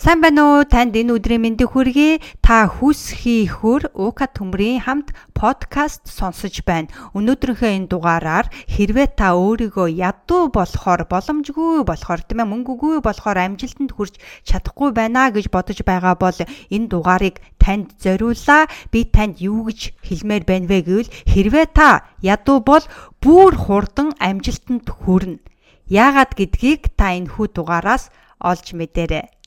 Сайн байна уу? Танд энэ өдрийн мэндийг хүргэе. Та хүс хийхүр Ука төмрийн хамт подкаст сонсож байна. Өнөөдрийнхөө энэ дугаараар хэрвээ та өөрийгөө ядуу болохоор боломжгүй болохоор тийм ээ мөнгөгүй болохоор амжилтанд хүрч чадахгүй байна гэж бодож байгаа бол энэ дугаарыг танд зориуллаа. Би танд юу гэж хэлмээр байна вэ гэвэл хэрвээ та ядуу бол бүр хурдан амжилтанд хүрнэ. Яагаад гэдгийг та энэ хүү дугаараас олж мэдээрэй.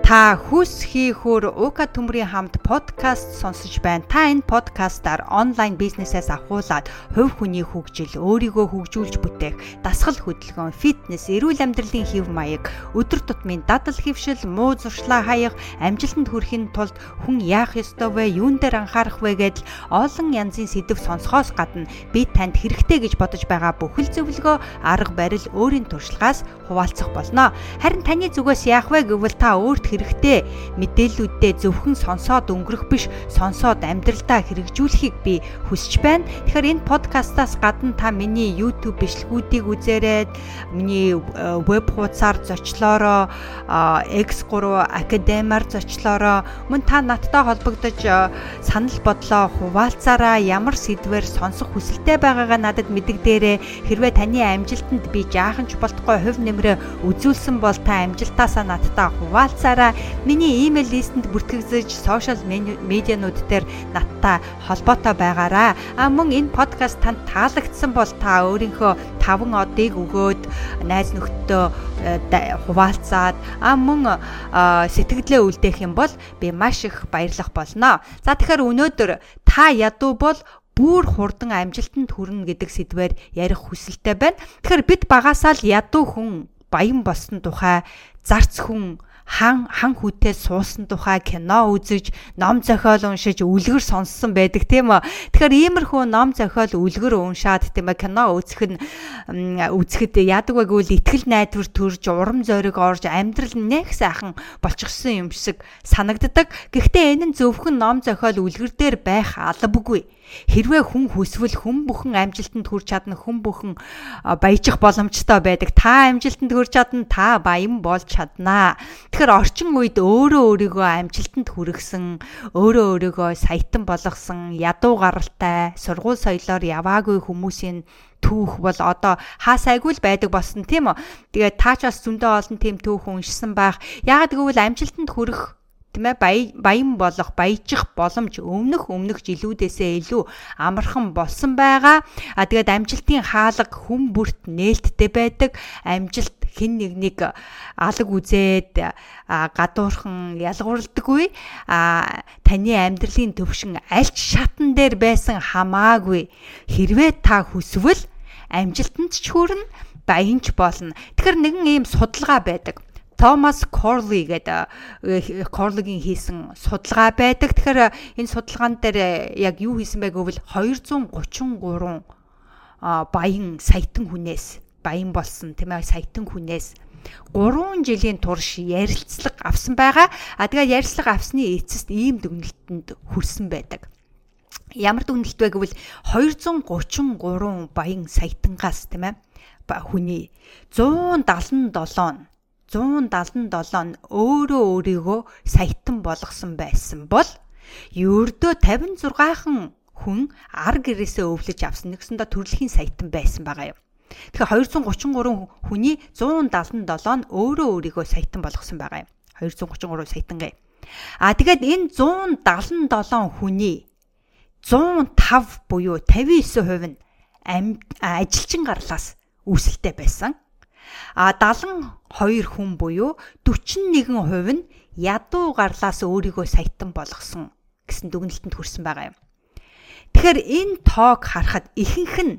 Та хүс хийхүр Ука төмрийн хамт подкаст сонсож байна. Та энэ подкастаар онлайн бизнесээс ахуулаад хувь хүний хөгжил, өөрийгөө хөгжүүлж бүтээх, дасгал хөдөлгөөн, фитнес, эрүүл амьдралын хэв маяг, өдөр тутмын дадал хэвшил, муу зуршлаа хаях, амжилтанд хүрэхин тулд хүн яах ёстой вэ, юун дээр анхаарах вэ гэдэл олон янзын сэдв сонсохоос гадна би танд хэрэгтэй гэж бодож байгаа бүхэл зөвлөгөө, арга барил өөрийн туршлагаас хуваалцах болно. Харин таны зүгээс яах вэ гэвэл та өөрт хэрэгтэй мэдээллүүдээ зөвхөн сонсоод өнгөрөх биш сонсоод амьдралдаа хэрэгжүүлэхийг би хүсэж байна. Тэгэхээр энэ подкастаас гадна та миний YouTube бичлэгүүдийг үзээрэй. Миний веб хуудасаар зочлоороо X3 Академиар зочлоороо мөн та надтай холбогдож санал бодлоо хуваалцаараа ямар сэдвээр сонсох хүсэлтэй байгаагаа надад мэдэгдээрэй. Хэрвээ таны амжилтанд би жаахан ч болтгой хувь нэмрээ үзүүлсэн бол та амжилтаасаа надтай хуваалцаарай дараа миний имэйл листэнд бүртгэгдэж сошиал медианууд дээр надтай холбоотой байгаараа. А мөн энэ подкаст танд таалагдсан бол та өөрийнхөө таван одыг өгөөд найз нөхдөдөө э, хуваалцаад а мөн сэтгэлдээ үлдээх юм бол би маш их баярлах болно. За тэгэхээр өнөөдөр та ядуу бол бүр хурдан амжилтанд хүрнэ гэдэг сэдвээр ярих хүсэлтэй байна. Тэгэхээр бид багасаа л ядуу хүн баян болсон тухай зарц хүн хан хан хүүтэй суусан тухай кино үзэж, ном зохиол уншиж, үлгэр сонссон байдаг тийм үү. Тэгэхээр иймэрхүү ном зохиол үлгэр уншаад тийм ээ кино үзэх нь үзэхэд яадаг вэ гэвэл итгэл найдвар төрж, урам зориг орж, амьдрал нэг сайхан болчихсон юм шиг санагддаг. Гэхдээ энэ нь зөвхөн ном зохиол үлгэр дээр байх албагүй Хэрвээ хүн хүсвэл хүн бүхэн амжилтанд хүрч чадна, хүн бүхэн баяжих боломжтой байдаг. Та амжилтанд хүрч чадна, та баян болж чаднаа. Тэгэхээр орчин үед өөрөө өөрийгөө амжилтанд хүргэсэн, өөрөө өөрийгөө саятан болгосон, ядуу гаралтай, сургууль соёлоор яваагүй хүмүүсийн түүх бол одоо хаасайгүй л байдаг болсон тийм үү. Тэгээд таач бас зөндөө олон тийм түүх уншсан байх. Яагаад гэвэл амжилтанд хүрэх тийм ээ баян болох баяжих боломж өмнөх өмнөх жилүүдээсээ илүү амархан болсон байгаа. А тэгээд амжилтын хаалга хүм бүрт нээлттэй байдаг. Амжилт хэн нэгнийг алаг үзээд гадуурхан ялгуурлдаггүй. А таны амьдралын төвшин аль ч шатан дээр байсан хамаагүй. Хэрвээ та хүсвэл амжилтанд ч хүрнэ, баянч болно. Тэгэхээр нэгэн ийм судалгаа байдаг Томас Корли гэдэг Корлигийн хийсэн судалгаа байдаг. Тэгэхээр энэ судалгаан дээр яг юу хийсэн бэ гэвэл 233 баян саятан хүнээс баян болсон тийм ээ саятан хүнээс 3 жилийн турш ярилцлага авсан байгаа. А тэгээ ярилцлага авсны эцэст ийм дүгнэлтэнд хүрсэн байдаг. Ямар дүгнэлт вэ гэвэл 233 баян саятангаас тийм ээ хүний 177 177 нь өөрөө өөрийгөө саятан болгосон байсан бол ердөө 56хан хүн ар гэрээсээ өвлөж авсан нэгсэндээ төрөлхийн саятан байсан байгаа юм. Тэгэхээр 233 хүний 177 нь өөрөө өөрийгөө саятан болгосон байгаа юм. 233 саятангаа. А тэгээд энэ 177 хүний 105 буюу 59% нь ажилчин гарлаас үүсэлтэй байсан. А 72 хүн буюу 41% нь ядуу гарлаас өөрийгөө саятан болгосон гэсэн дүгнэлтэнд хүрсэн байгаа юм. Тэгэхээр энэ тоог харахад ихэнх нь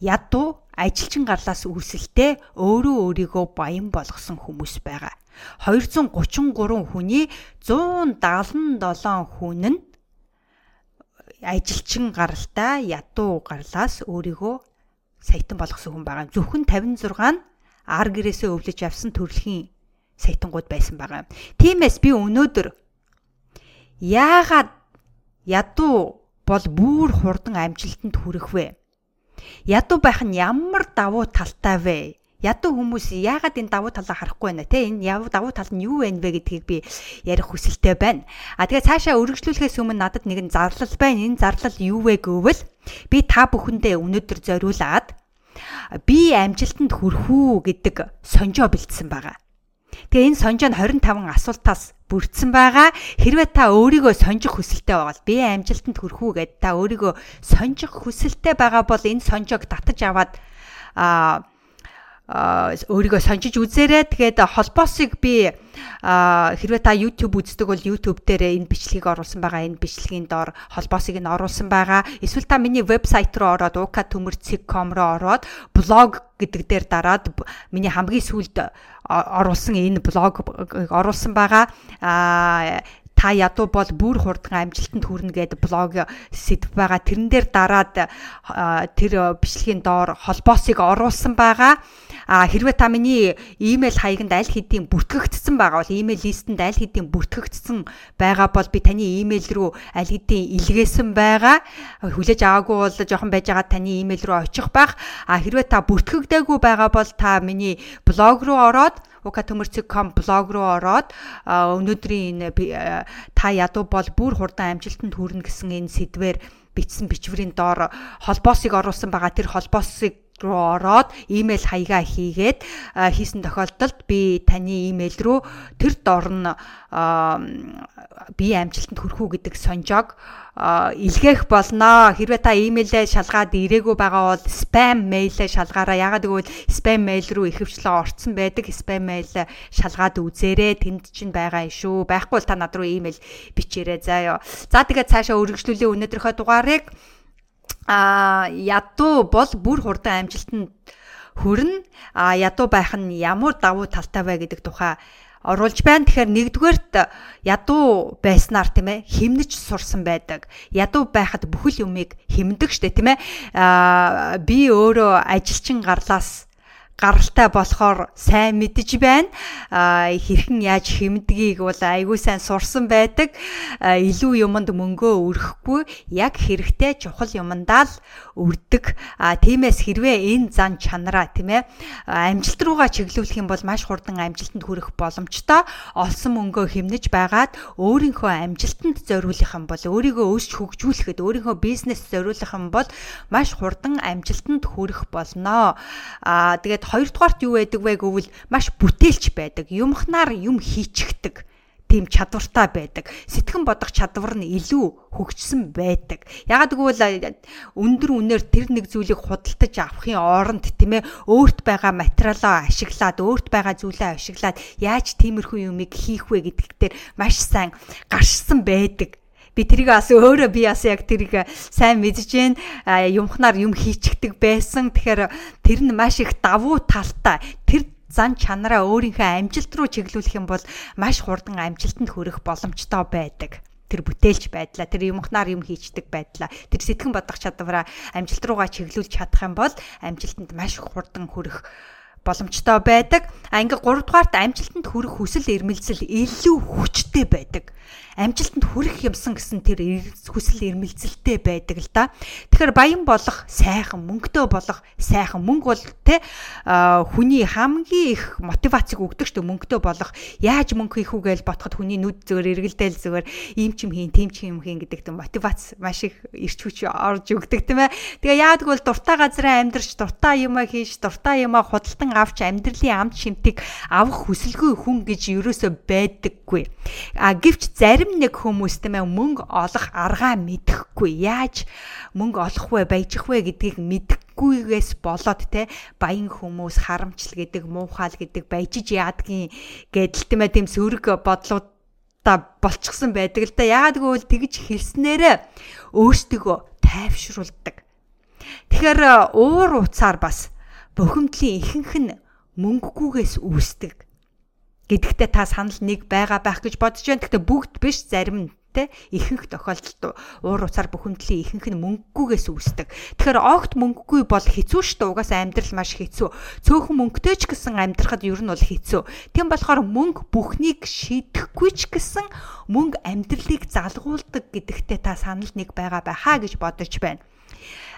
ядуу ажилчин гарлаас үүсэлтэй өөрөө өөрийгөө баян болгосон хүмүүс байгаа. 233 хүний 177 хүн нь ажилчин гаралтай ядуу гарлаас өөрийгөө саятан болгосон хүн байгаа. Зөвхөн 56 нь ар гэрээсээ өвлөж явсан төрөлхийн саятангууд байсан байгаа. Тиймээс би өнөөдөр яагаад ядуу бол бүр хурдан амжилтанд хүрэх вэ? Ядуу байх нь ямар давуу талтай вэ? ядуу хүмүүс яагаад энэ давуу талаа харахгүй байна те энэ давуу тал нь юу вэ вэ гэдгийг би ярих хүсэлтэй байна. А тэгээ цаашаа өргөжлүүлэхээс өмнө надад нэгэн зарлал байна. Энэ зарлал юу вэ гэвэл би та бүхэндээ өнөөдөр зориулаад би амжилтанд хүрэх үү гэдэг сонжоо бэлдсэн байгаа. Тэгээ энэ сонжоо нь 25 асуултаас бүрдсэн байгаа. Хэрвээ та өөрийгөө сонжих хүсэлтэй бол би амжилтанд хүрэх үү гэд та өөрийгөө сонжих хүсэлтэй байгаа бол энэ сонжоог татаж аваад аа өөрийгөө сонжиж үзээрэй. Тэгээд холбоосыг би хэрвээ та YouTube үздэг бол YouTube дээр энэ бичлэгийг оруулсан байгаа. Энэ бичлэгийн доор холбоосыг нь оруулсан байгаа. Эсвэл та миний вебсайт руу ороод uka.com руу ороод блог гэдэг дээр дараад миний хамгийн сүүлд оруулсан энэ блог оруулсан байгаа. Аа та ядуу бол бүр хурдан амжилтанд хүрнэ гэдэг блог сэдв байгаа. Тэрэн дээр дараад тэр бичлэгийн доор холбоосыг оруулсан байгаа. А хэрвээ та миний имэйл хаяганд аль хэдийн бүртгэгдсэн байгаа бол имэйл листэнд аль хэдийн бүртгэгдсэн байгаа бол би таны имэйл рүү аль хэдийн илгээсэн байгаа. Хүлээж аваагүй бол жоохон байж байгаа таны имэйл рүү очих байх. А хэрвээ та бүртгэгдээгүй байгаа бол та миний блог руу ороод ukatömөрцөг.com блог руу ороод өнөөдрийн энэ та ядуу бол бүр хурдан амжилтанд хүрнэ гэсэн энэ сэдвээр бичсэн бичвэрийн доор холбоосыг оруулсан байгаа. Тэр холбоосыг руу ороод имэйл хаягаа хийгээд хийсэн тохиолдолд би таны имэйл рүү тэр дор нь би амжилтанд хүрэх үү гэдэг сонжоог илгээх болно. Хэрвээ та имэйлээ шалгаад ирээгүй байгаа бол спам мэйлээ шалгаараа. Ягаад гэвэл спам мэйл рүү ихэвчлэн орцсон байдаг. Спам мэйл шалгаад үзээрэй. Тэнд чинь байгаа шүү. Байхгүй бол та над руу имэйл бичээрэй ёо. За тэгээд цаашаа өргөжлүүлээ өнөөдрийнхөө дугаарыг а ядуу бол бүр хурдан амжилтанд хүрнэ. А ядуу байх нь ямар давуу талтай вэ гэдэг тухай оруулж байна. Тэгэхээр нэгдүгээрт ядуу байснаар тийм ээ химнэж сурсан байдаг. Ядуу байхад бүхэл юмыг химдэг штэ тийм ээ. Аа би өөрөө ажилчин гарлаас гаралтай болохоор сайн мэдж байна. Хэрхэн яаж хэмдгийг бол айгүй сайн сурсан байдаг. Илүү юмд мөнгөө өрөхгүй яг хэрэгтэй чухал юмдаа л өрдөг. Тиймээс хэрвээ энэ зан чанараа тийм ээ амжилт руугаа чиглүүлэх юм бол маш хурдан амжилтанд хүрэх боломжтой. Олсон мөнгөө хэмнэж байгаад өөрийнхөө амжилтанд зориулах юм бол өөрийгөө өсч хөгжүүлэхэд өөрийнхөө бизнес зориулах юм бол маш хурдан амжилтанд хүрэх болно. А тэгээд хоёрдугаарт юу байдаг вэ гэвэл маш бүтээлч байдаг. Юмхнаар юм хийчихдэг тийм чадвартай байдаг. Сэтгэн бодох чадвар нь илүү хөгжсөн байдаг. Ягаад гэвэл өндөр үнээр тэр нэг зүйлийг худалдаж авахын оронд тийм ээ өөрт байгаа материалаа ашиглаад өөрт байгаа зүйлээ ашиглаад яаж тиймэрхүү юмыг хийх вэ гэдэгт маш сайн гарчсан байдаг би тэрийг бас өөрөө би бас яг тэрийг сайн мэдж जैन юмхнаар юм хийчихдэг байсан. Тэгэхээр тэр нь маш их давуу талтай. Тэр зан чанараа өөрийнхөө амжилт руу чиглүүлэх юм бол маш хурдан амжилтанд хүрэх боломжтой байдаг тэр бүтээлч байдлаа тэр юмхнаар юм хийчдэг байдлаа тэр сэтгэн бодох чадвараа амжилт руугаа чиглүүлж чадах юм бол амжилтанд маш хурдан хүрэх боломжтой байдаг. А ингээ 3 дугаарт амжилтанд хүрэх хүсэл эрмэлзэл илүү хүчтэй байдаг амжилтанд хүрэх юмсан гэсэн тэр хүсэл эрмэлзэлтэй байдаг л да. Тэгэхээр баян болох сайхан, мөнгөтэй болох сайхан. Мөнгө бол те хүний хамгийн их мотивацийг өгдөг шүү. Мөнгөтэй болох яаж мөнгө хийх үгээл ботход хүний нүд зөөр эргэлдээл зөөр ийм ч юм хийн, тийм ч юм хийн гэдэг тийм мотивац маш их ирч хүч орж өгдөг тийм ээ. Тэгээ яадаг бол дуртай газараа амьдарч, дуртай юмаа хийж, дуртай юмаа худалдан авч амьдралын амт шимтгийг авах хүсэлгүй хүн гэж ерөөсөө байдаггүй. А гэвч зарим нэг хүмүүс тийм ээ мөнгө олох аргаа мэдэхгүй яаж мөнгө олох вэ баяжих вэ гэдгийг мэдэхгүйгээс болоод те баян хүмүүс харамчл гэдэг муухайл гэдэг баяжиж яадгийн гэдэл тийм ээ тийм сөрөг бодлууд та болчихсон байдаг л да. Яагаад гэвэл тэгж хэлснээрээ өөртөө тайвшруулдаг. Тэгэхээр уур уцаар бас бухимдлын ихэнх нь мөнгөгүйгээс үүсдэг гэдэгтээ та санал нэг байгаа байх гэж бодож байна. Гэхдээ бүгд биш зарим нь те ихэнх тохиолдолд уур уцаар бухимдлын ихэнх нь мөнгөгүйгээс үүсдэг. Тэгэхээр огт мөнгөгүй бол хэцүү шүү дээ. Угаасаа амьдрал маш хэцүү. Цөөхөн мөнгөтэй ч гэсэн амьдрахад ер нь бол хэцүү. Тийм болохоор мөнгө бүхнийг шийдэхгүй ч гэсэн мөнгө амьдралыг залгуулдаг гэдэгтээ та санал нэг байгаа байхаа гэж бодож байна.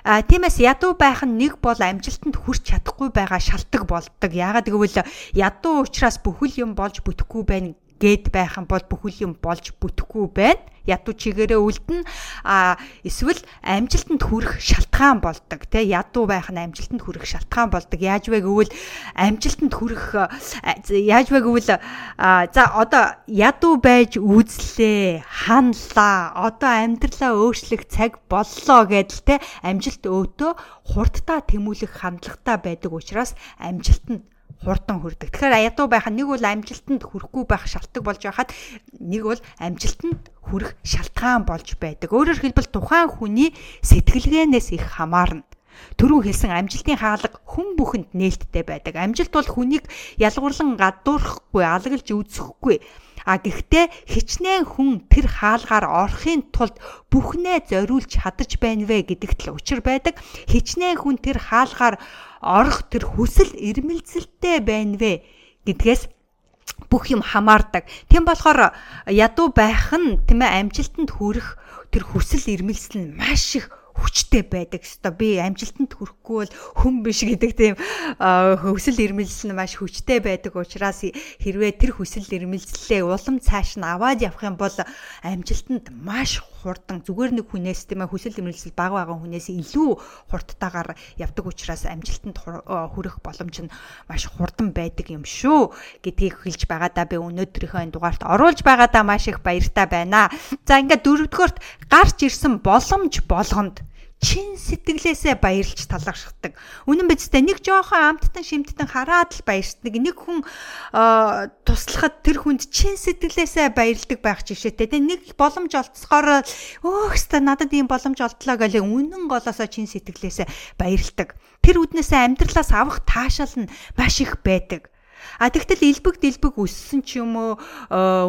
А тиймээс ядуу байх нь нэг бол амжилтанд хүрч чадахгүй байгаа шалтгаан болдог. Яагаад гэвэл ядуу учраас бүхэл юм болж бүтэхгүй байна гэд байх юм бол бүхэл юм болж бүтэхгүй байна. Ядуу чигээрээ үлдэн а эсвэл амжилтанд хүрэх шалтгаан болдог тий ядуу байх нь амжилтанд хүрэх шалтгаан болдог. Яаж вэ гэвэл амжилтанд хүрэх яаж вэ гэвэл за одоо ядуу байж үзлээ, ханлаа, одоо амьдралаа өөрчлөх цаг боллоо гэдэл тий амжилт өөдөө хурдтай тэмүүлэх хандлагатай байдаг учраас амжилтанд хурдан хүрдэг. Тэгэхээр ядуу байх нь нэг бол амжилтанд хүрэхгүй байх шалтгаан болж байхад нэг бол амжилтанд хүрэх шалтгаан болж байдаг. Өөрөөр хэлбэл тухайн хүний сэтгэлгээнээс их хамаарна. Төрөө хэлсэн амжилтын хаалга хүн бүхэнд нээлттэй байдаг. Амжилт бол хүнийг ялгуурлан гадуурхахгүй, алаглж үзэхгүй А гэхдээ хичнээн хүн тэр хаалгаар орохын тулд бүхнээ зориулж чадаж байна вэ гэдэгт л учир байдаг. Хичнээн хүн тэр хаалгаар орох тэр хүсэл эрмэлзэлтэй байна вэ гэдгээс бүх юм хамаардаг. Тийм болохоор ядуу байх нь тийм ээ амжилтанд хүрэх тэр хүсэл эрмэлзэл нь маш их хүчтэй байдаг хэвээр би амжилтанд хүрэхгүй бол хүн биш гэдэг тийм хөсөл ирмэлзэл нь маш хүчтэй байдаг учраас хэрвээ тэр хүсэл ирмэлзлээ улам цааш нь аваад явах юм бол амжилтанд маш хурдан зүгээр нэг хүнээс тийм ээ хүсэл ирмэлзэл бага бага хүнээс илүү хурдтайгаар явдаг учраас амжилтанд хүрэх боломж нь маш хурдан байдаг юм шүү гэдгийг хэлж байгаадаа би өнөөдрийнхөө энэ дугаарт оруулж байгаадаа маш их баяртай байна. За ингээд дөрөвдүгээрт гарч ирсэн боломж болгонд чин сэтгэлээсээ баярлж талархдаг. Үнэн бидтэй нэг жоохон амттан шимттэн хараад л баярсдаг. Нэг хүн туслахад тэр хүнд чин сэтгэлээсээ баярлдаг байх жишээтэй. Тэ нэг боломж олцохоор өөхстө надад ийм боломж олдлоо гэхэл үнэн голоосоо чин сэтгэлээсээ баярлдаг. Тэр үднээсээ амьдралаас авах таашаал нь маш их байдаг. А тэгтэл элбэг дэлбэг өссөн ч юм уу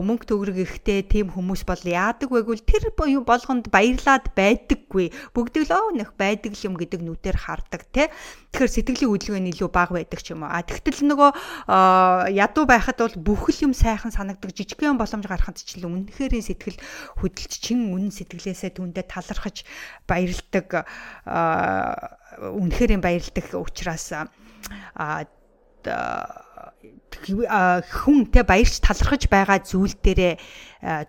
мөнгө төгрөг ихтэй тийм хүмүүс бол яадаг вэ гэвэл тэр болгонд баярлаад байдаггүй. Бүгд л оо нөх байдаг юм гэдэг нүдээр хардаг те. Тэгэхээр сэтгэлийн хөдөлгөөн илүү бага байдаг ч юм уу. А тэгтэл нөгөө ядуу байхад бол бүхэл юм сайхан санагдаг жижигхэн боломж гарахад ч л үнэхээр сэтгэл хөдлөж чин үнэн сэтгэлээсээ түндэ талархаж баярлдаг үнэхээр баярлдаг учраас а хүн те баярч талархаж байгаа зүйл дээрээ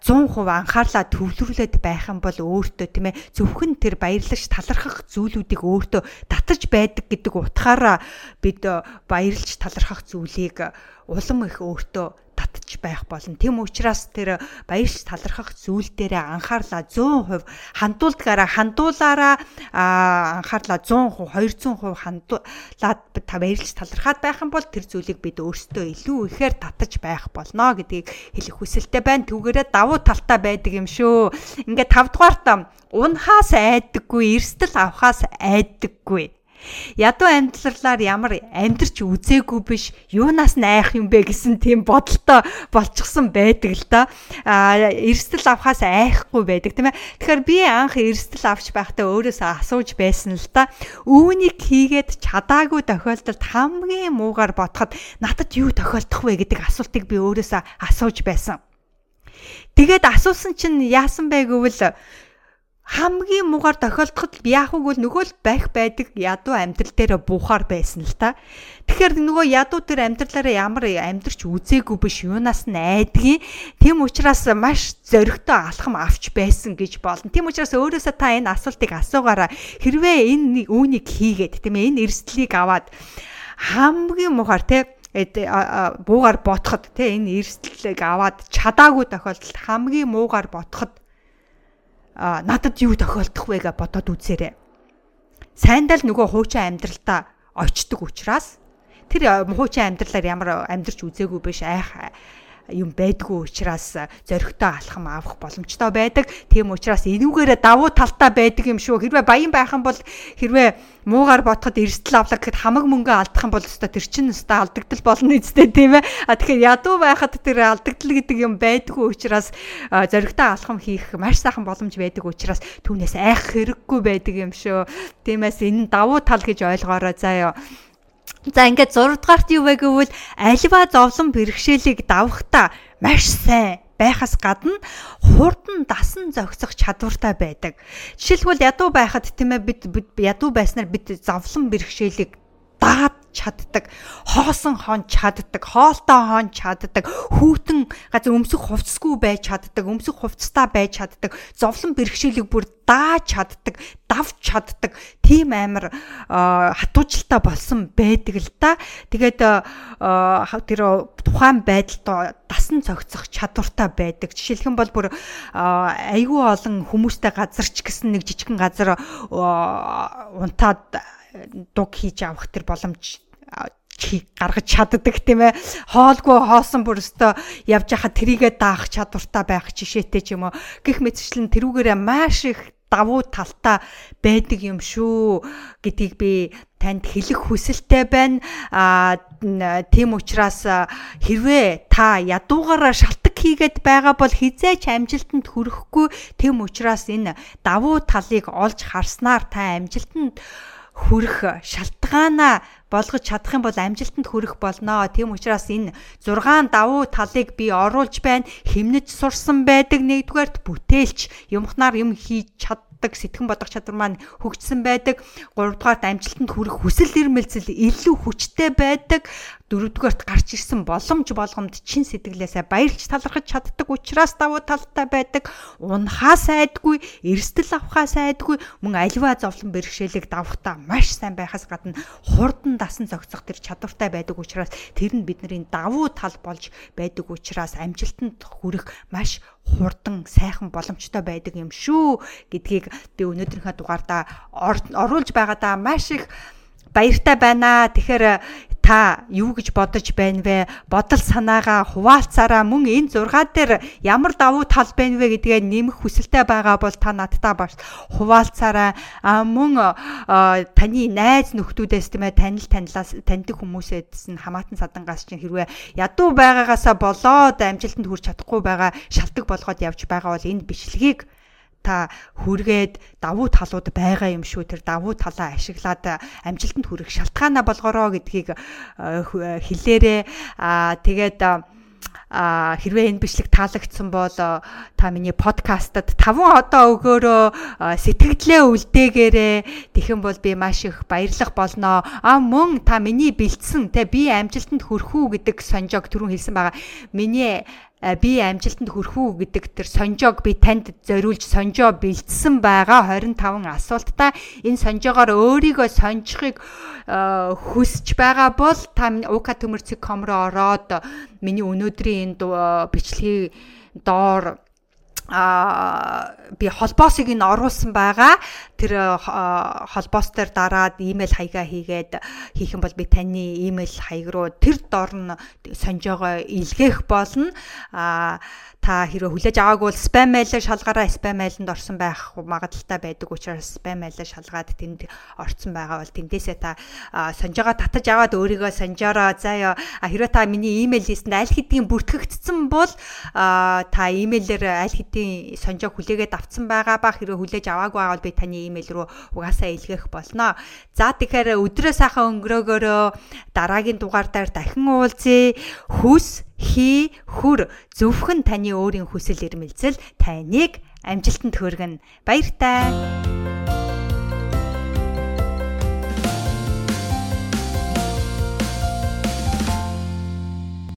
100% анхаарлаа төвлөрүүлээд байх юм бол өөртөө тийм ээ зөвхөн тэр баярлаж талархах зүйлүүдийг өөртөө татаж байдаг гэдэг утгаараа бид баярлж талархах зүйлийг улам их өөртөө татж байх болно. Тэм учраас тэр баярч талархах зүйл дээрээ анхаарлаа 100% хандуулдгаараа хандуулаараа анхаарлаа 100% 200% хандуулаад та баярлж талархаад байх юм бол тэр зүйлийг бид өөрсдөө илүү ихээр татаж байх болно гэдгийг хэлэх хүсэлтэй байна. Түүгээрээ давуу талтай байдаг юм шүү. Ингээд 5 дугаарт унахаас айдаггүй, эрсдэл авахаас айдаггүй Ядуу амьдралаар ямар амьдрч үзээгүй биш юунаас найх юм бэ гэсэн тийм бодолтой болчихсон байдаг л да. А эрсдэл авахаас айхгүй байдаг тийм ээ. Тэгэхээр би анх эрсдэл авч байхдаа өөрөөсөө асууж байсан л да. Үүнийг хийгээд чадаагүй тохиолдолд хамгийн муугаар бодоход надад юу тохиолдох вэ гэдэг асуултыг би өөрөөсөө асууж байсан. Тэгээд асуусан чинь яасан бэ гэвэл хамгийн муугар тохиолдоход яах вэ гэвэл нөгөө л байх байдаг ядуу амьдрал дээр буухаар байсан л та. Тэгэхээр нөгөө ядуу тэр амьдралаараа ямар амьдрч үзээгүй биш юунаас нь айдгийн. Тэм учраас маш зөрөгтэй алхам авч байсан гэж болно. Тэм учраас өөрөөсөө та энэ асуултыг асуугаараа хэрвээ энэ үүнийг хийгээд тийм ээ энэ эрсдлийг аваад хамгийн муугар те буугаар ботход те энэ эрсдлийг аваад чадаагүй тохиолдолд хамгийн муугаар ботход надад юу тохиолдох вэ гэж бодоод үзээрэй. Сайндаа л нөгөө хуучин амьдралтаа очдөг учраас тэр хуучин амьдралаар ямар амьдрч үзээгүй биш айх юм байдгүй учраас зөрөгтэй алхам авах боломжтой байдаг. Тийм учраас энүүгээрээ давуу талтай байдаг юм шүү. Хэрвээ баян байх юм бол хэрвээ муугаар бодоход эрсдэл авлаа гэхэд хамаг мөнгө алдах юм бол өстой тэр чинь өстой алдагдал болно үстэй тийм ээ. А тэгэхээр ядуу байхад тэр алдагдал гэдэг юм байдгүй учраас зөрөгтэй алхам хийх маш сайхан боломж байдаг учраас түүнээс айх хэрэггүй байдаг юм шүү. Тиймээс энэ давуу тал гэж ойлгоорой заяа. За ингээд 6 дугаарт юу вэ гэвэл альва зовлон бэрхшээлийг давхтаа маш сайн байхаас гадна хурдан дасан зохицох чадвартай байдаг. Жишээлбэл ядуу байхад тийм ээ бид ядуу байснаар бид зовлон бэрхшээлийг даад чаддаг, хоосон хон чаддаг, хоолтой хон чаддаг, хүүтэн газар өмсөх хувцсгүй байж чаддаг, өмсөх хувцастаа байж чаддаг, зовлон бэрхшээлийг бүр дааж чаддаг, давж чаддаг тийм амар хатуужилтаа болсон байдаг л да. Тэгээд тэр тухайн байдалд дасан цогцох чадвартай байдаг. Жишээлх юм бол бүр айгүй олон хүмүүстэй газарч гэсэн нэг жижигхэн газар унтаад дуг хийж авах тэр боломж гаргаж чаддаг тийм ээ хоолгүй хоосон бүр өстө явж хахад трийгээ даах чадвартай байх жишээтэй ч юм уу гих мэтчлэн тэрүүгээрээ маш их давуу талтай байдаг юм шүү гэдгийг би танд хэлэх хүсэлтэй байна. А тийм учраас хэрвээ та ядуугаараа шалтак хийгээд байгаа бол хизээч амжилтанд хүрэхгүй. Тийм учраас энэ давуу талыг олж харснаар та амжилтанд хүрэх шалтгаанаа болгож чадах юм бол амжилтанд хүрэх болно. Тийм учраас энэ 6 давуу талыг би оруулж байна. Химнэж сурсан байдаг нэгдүгээрт бүтээлч юмхнаар юм хийж чад чаддаг, сэтгэн бодох чадвар маань хөгжсөн байдаг. Гуравдугаарт амжилтанд хүрэх хүсэл эрмэлзэл илүү хүчтэй байдаг. Дөрөвдүгээрт гарч ирсэн боломж болгоомд чин сэтгэлээсээ баярлж талархаж чаддаг учраас давуу талтай байдаг. Унахаа сайдгүй, эрсдэл авахаа сайдгүй, мөн аливаа зовлон бэрхшээлийг давахтаа маш сайн байхаас гадна хурдан дасан зохицох тэр чадвартай байдаг учраас тэр нь бидний давуу тал болж байдаг учраас амжилтанд хүрэх маш хурдан сайхан боломжтой байдаг юм шүү гэдгийг би өнөөдрийнхөө дугаардаа оруулж байгаадаа маш их баяртай байна. Тэгэхээр та юу гэж бодож байна вэ? Бодол санаагаа хуваалцаараа мөн энэ 6 дээр ямар давуу тал байна вэ гэдгээ нэмэх хүсэлтэй байгаа бол та надтай бас хуваалцаараа мөн таны найз нөхдүүдээс тийм ээ танил танилаас таньдаг хүмүүсээс нь хамаатан садангаас чинь хэрвээ ядуу байгаагаасаа болоод амжилтанд хүрч чадахгүй байгаа шалтгаан болгоод явж байгаа бол энэ бичлэгийг та хүргээд давуу талууд байгаа юм шүү. Тэр давуу талаа ашиглаад амжилтанд хүрэх шалтгаанаа болгороо гэдгийг хэлээрээ аа тэгээд а хэрвээ энэ бичлэг таалагдсан бол та миний подкастад 5 одоо өгөөрөө сэтгэлдээ үлдээгээрээ тэгэх бол би маш их баярлах болно. А мөн та миний бэлдсэн те би амжилтанд хүрэх үү гэдэг сонжоог түрүүн хэлсэн байгаа. Миний би амжилтанд хүрэх үү гэдэг тэр сонжоог би танд зориулж сонжоо бэлдсэн байгаа 25 асуулттай. Энэ сонжоогоор өөрийгөө сонжихыг хүсэж байгаа бол та ука төмөрцөг.com руу ороод миний өнөөдрийн энэ бичлэгийг доор а би холбоосыг нь оруулсан байгаа. Тэр холбоос дээр дараад имэйл хаягаа хийгээд хийх юм бол би таны имэйл хаяг руу тэр дор нь сонжоогоо илгээх болно. а та хэрвээ хүлээж аваагүй бол спам мейлээ шалгаараа спам мейлэнд орсон байх магадaltaй байдаг учраас спам мейлээ шалгаад тэнд орсон байгаа бол тэндээсээ та сонжоогоо татаж аваад өөрийгөө сонжоороо. Заяа хэрвээ та миний имэйл листэнд аль хэдийн бүртгэгдсэн бол та имэйлээр аль хэдийн сонжоог хүлээгээд авсан байгаа ба хэрвээ хүлээж аваагүй бол би таны имэйл рүү угаасаа илгээх болно. За тэгэхээр өдрөө сайхан өнгөрөөгөөрөө дараагийн дугаар дээр дахин уулзъя. Хүс хий хүр зөвхөн таны өөрийн хүсэл эрмэлзэл таныг амжилтанд хүргэнэ. Баяртай.